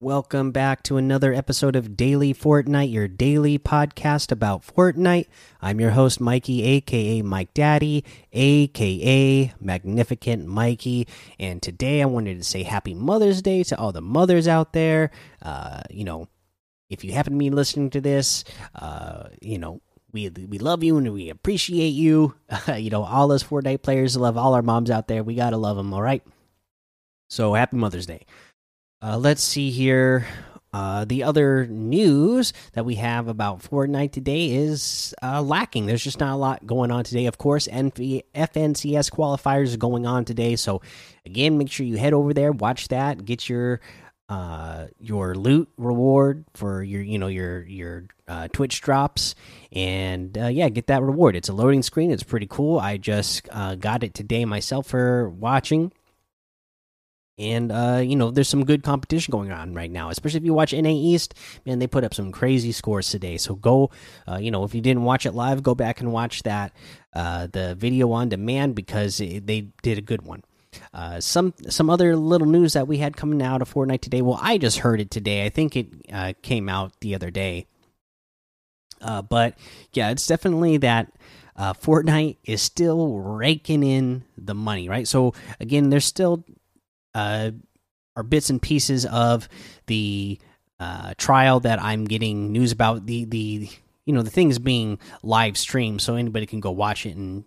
Welcome back to another episode of Daily Fortnite, your daily podcast about Fortnite. I'm your host, Mikey, aka Mike Daddy, aka Magnificent Mikey. And today I wanted to say Happy Mother's Day to all the mothers out there. Uh, you know, if you happen to be listening to this, uh, you know, we we love you and we appreciate you. you know, all us Fortnite players love all our moms out there. We gotta love them, all right? So happy Mother's Day. Uh, let's see here. Uh, the other news that we have about Fortnite today is uh, lacking. There's just not a lot going on today. Of course, FNCS qualifiers are going on today. So, again, make sure you head over there, watch that, get your uh, your loot reward for your you know your your uh, Twitch drops, and uh, yeah, get that reward. It's a loading screen. It's pretty cool. I just uh, got it today myself for watching and uh, you know there's some good competition going on right now especially if you watch na east man they put up some crazy scores today so go uh, you know if you didn't watch it live go back and watch that uh, the video on demand because it, they did a good one uh, some some other little news that we had coming out of Fortnite today. Well, I just heard it today. I think it uh, came out the other day. Uh, but yeah, it's definitely that Fortnite is still raking in the money, right? So again, there's still uh, are bits and pieces of the uh, trial that I'm getting news about. The the you know the things being live streamed, so anybody can go watch it and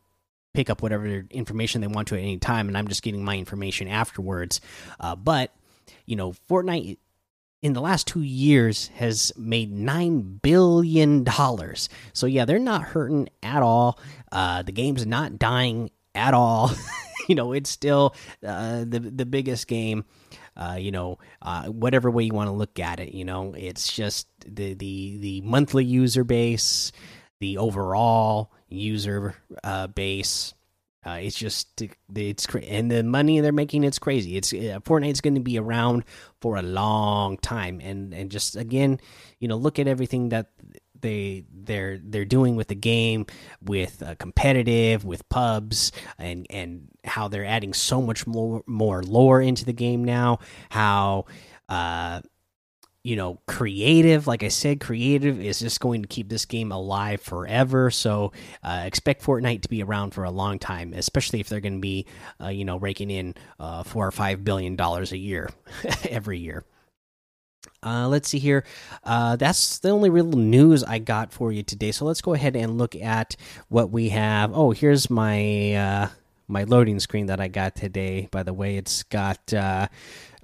pick up whatever information they want to at any time. And I'm just getting my information afterwards. Uh, but you know, Fortnite in the last two years has made nine billion dollars. So yeah, they're not hurting at all. Uh, the game's not dying at all. you know, it's still uh, the the biggest game. Uh, you know, uh, whatever way you want to look at it, you know, it's just the the the monthly user base, the overall user uh, base. Uh, it's just it's and the money they're making it's crazy. It's uh, Fortnite's going to be around for a long time, and and just again, you know, look at everything that they they're they're doing with the game with uh, competitive with pubs and and how they're adding so much more more lore into the game now how uh you know creative like i said creative is just going to keep this game alive forever. So uh, expect fortnite to be around for a long time especially if they're going to be uh, you know raking in uh, four or five billion dollars a year every year uh, let's see here. Uh, that's the only real news I got for you today. So let's go ahead and look at what we have. Oh, here's my uh, my loading screen that I got today. By the way, it's got uh,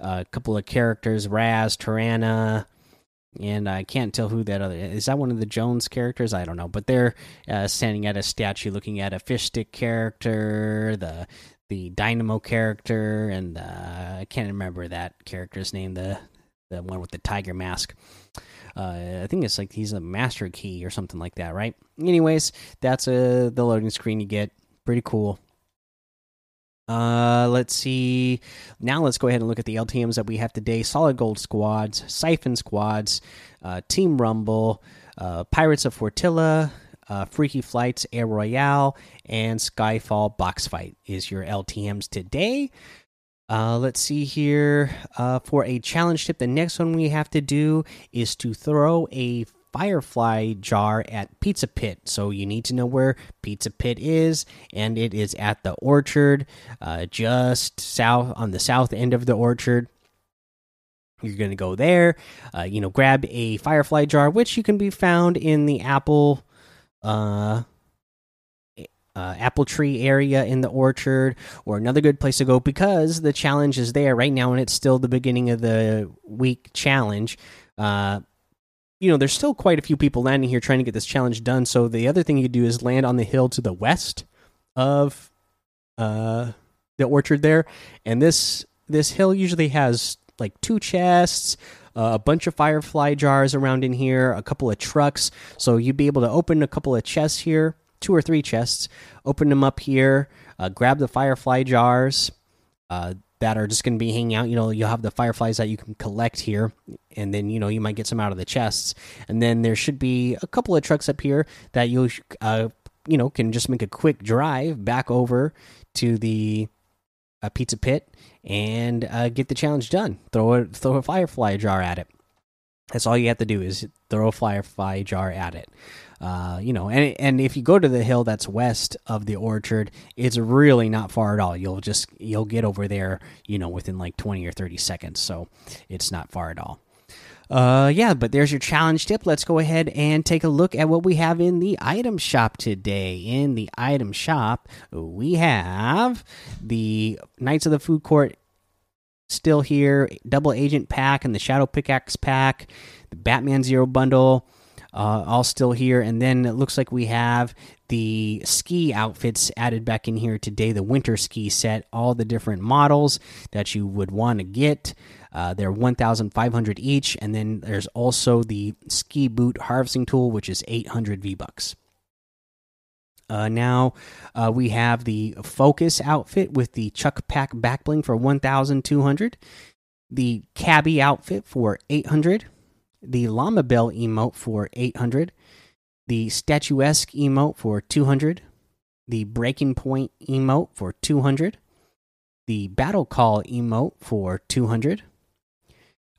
a couple of characters: Raz, Tarana, and I can't tell who that other is. That one of the Jones characters? I don't know, but they're uh, standing at a statue, looking at a fish stick character, the the Dynamo character, and uh, I can't remember that character's name. The the one with the tiger mask. Uh, I think it's like he's a master key or something like that, right? Anyways, that's uh, the loading screen you get. Pretty cool. Uh, let's see. Now let's go ahead and look at the LTMs that we have today: Solid Gold squads, Siphon squads, uh, Team Rumble, uh, Pirates of Fortilla, uh, Freaky Flights, Air Royale, and Skyfall Box Fight is your LTMs today. Uh, let's see here. Uh, for a challenge tip, the next one we have to do is to throw a firefly jar at Pizza Pit. So you need to know where Pizza Pit is, and it is at the orchard, uh, just south on the south end of the orchard. You're going to go there, uh, you know, grab a firefly jar, which you can be found in the apple uh apple tree area in the orchard or another good place to go because the challenge is there right now and it's still the beginning of the week challenge. Uh, you know there's still quite a few people landing here trying to get this challenge done. So the other thing you could do is land on the hill to the west of uh, the orchard there. And this this hill usually has like two chests uh, a bunch of firefly jars around in here a couple of trucks. So you'd be able to open a couple of chests here two or three chests, open them up here, uh, grab the firefly jars uh, that are just going to be hanging out. You know, you'll have the fireflies that you can collect here, and then you know you might get some out of the chests. And then there should be a couple of trucks up here that you uh, you know can just make a quick drive back over to the a pizza pit and uh, get the challenge done. Throw a throw a firefly jar at it. That's all you have to do is throw a firefly jar at it. Uh, you know, and and if you go to the hill that's west of the orchard, it's really not far at all. You'll just you'll get over there, you know, within like twenty or thirty seconds. So it's not far at all. Uh, yeah, but there's your challenge tip. Let's go ahead and take a look at what we have in the item shop today. In the item shop, we have the Knights of the Food Court still here, double agent pack and the Shadow Pickaxe pack, the Batman Zero bundle, uh, all still here. And then it looks like we have the ski outfits added back in here today the winter ski set, all the different models that you would want to get. Uh, they're 1,500 each, and then there's also the ski boot harvesting tool, which is 800 V bucks. Uh, now uh, we have the focus outfit with the Chuck Pack back bling for 1,200, the cabbie outfit for 800, the llama bell emote for 800, the statuesque emote for 200, the breaking point emote for 200, the battle call emote for 200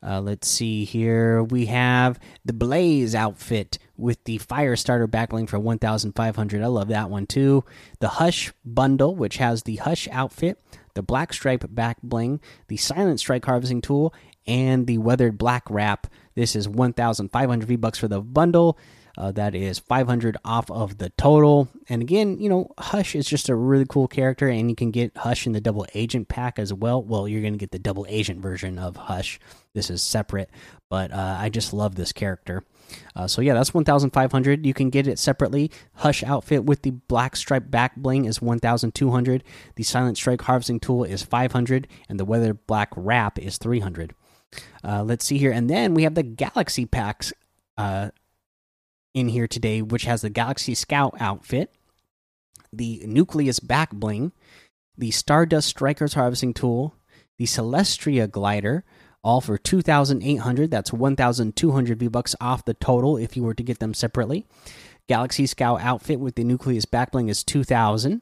uh, let's see here. We have the Blaze outfit with the Fire Starter backbling for 1,500. I love that one too. The Hush bundle, which has the Hush outfit, the Black Stripe back bling, the Silent Strike harvesting tool, and the Weathered Black wrap. This is 1,500 V bucks for the bundle. Uh, that is 500 off of the total. And again, you know, Hush is just a really cool character, and you can get Hush in the double agent pack as well. Well, you're going to get the double agent version of Hush. This is separate, but uh, I just love this character. Uh, so yeah, that's 1,500. You can get it separately. Hush outfit with the black stripe back bling is 1,200. The silent strike harvesting tool is 500, and the weather black wrap is 300. Uh, let's see here, and then we have the galaxy packs uh, in here today, which has the Galaxy Scout outfit, the Nucleus back bling, the Stardust Strikers harvesting tool, the Celestria glider, all for 2,800. That's 1,200 V bucks off the total if you were to get them separately. Galaxy Scout outfit with the Nucleus back bling is 2,000.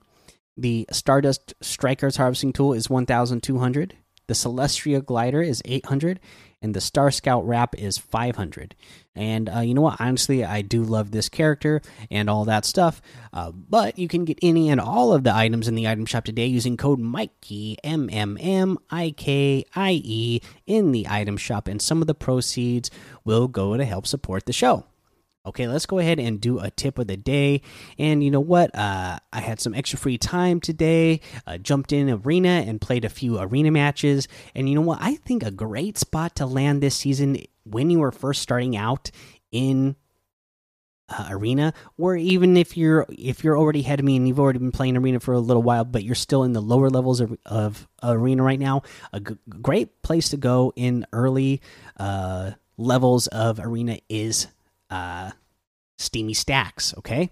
The Stardust Strikers harvesting tool is 1,200. The Celestria glider is 800 and the Star Scout wrap is 500. And uh, you know what? Honestly, I do love this character and all that stuff. Uh, but you can get any and all of the items in the item shop today using code Mikey M M M I K I E in the item shop, and some of the proceeds will go to help support the show. Okay, let's go ahead and do a tip of the day. And you know what? Uh, I had some extra free time today, uh, jumped in arena and played a few arena matches. And you know what? I think a great spot to land this season when you were first starting out in uh, arena or even if you're if you're already ahead of me and you've already been playing arena for a little while but you're still in the lower levels of, of arena right now a great place to go in early uh, levels of arena is uh, steamy stacks. Okay,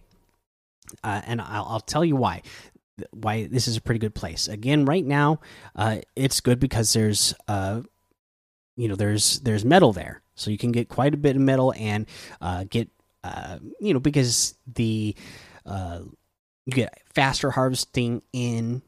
uh, and I'll, I'll, tell you why. Why this is a pretty good place. Again, right now, uh, it's good because there's, uh, you know, there's there's metal there, so you can get quite a bit of metal and uh, get, uh, you know, because the uh, you get faster harvesting in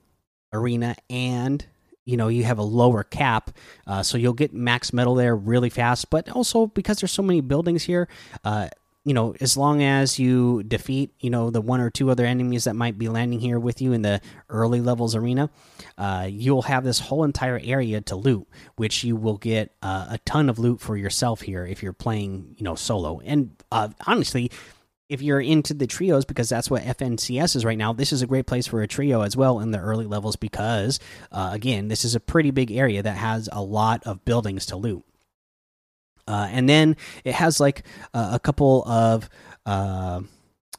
arena and you know you have a lower cap uh, so you'll get max metal there really fast. But also because there's so many buildings here uh, you know as long as you defeat you know the one or two other enemies that might be landing here with you in the early levels arena uh, you'll have this whole entire area to loot which you will get uh, a ton of loot for yourself here if you're playing you know solo. And uh, honestly if you're into the trios because that's what FNCS is right now, this is a great place for a trio as well in the early levels because, uh, again, this is a pretty big area that has a lot of buildings to loot. Uh, and then it has like uh, a couple of uh,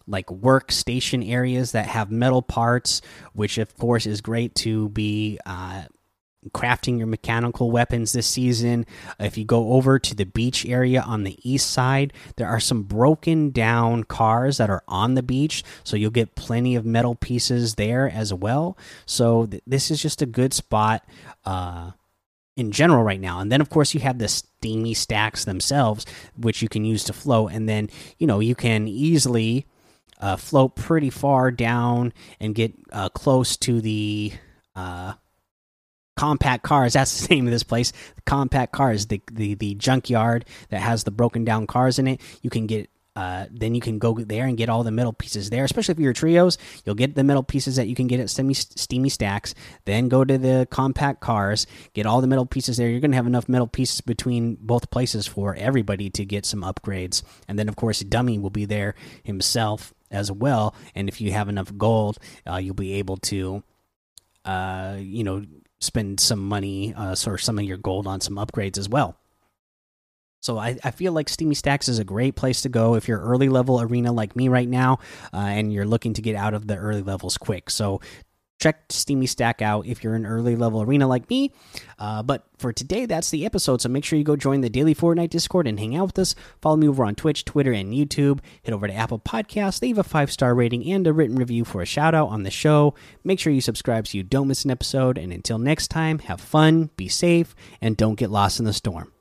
like workstation areas that have metal parts, which of course is great to be uh, crafting your mechanical weapons this season. If you go over to the beach area on the east side, there are some broken down cars that are on the beach, so you'll get plenty of metal pieces there as well. So th this is just a good spot uh, in general right now. And then of course you have the steamy stacks themselves, which you can use to float, and then you know you can easily uh, float pretty far down and get uh, close to the uh, compact cars that's the name of this place the compact cars the, the the junkyard that has the broken down cars in it you can get uh, then you can go there and get all the metal pieces there. Especially if you're trios, you'll get the metal pieces that you can get at semi steamy stacks. Then go to the compact cars, get all the metal pieces there. You're going to have enough metal pieces between both places for everybody to get some upgrades. And then of course, Dummy will be there himself as well. And if you have enough gold, uh, you'll be able to, uh, you know, spend some money uh, or some of your gold on some upgrades as well. So I, I feel like Steamy Stacks is a great place to go if you're early level arena like me right now, uh, and you're looking to get out of the early levels quick. So check Steamy Stack out if you're an early level arena like me. Uh, but for today, that's the episode. So make sure you go join the Daily Fortnite Discord and hang out with us. Follow me over on Twitch, Twitter, and YouTube. Head over to Apple Podcasts, leave a five star rating and a written review for a shout out on the show. Make sure you subscribe so you don't miss an episode. And until next time, have fun, be safe, and don't get lost in the storm.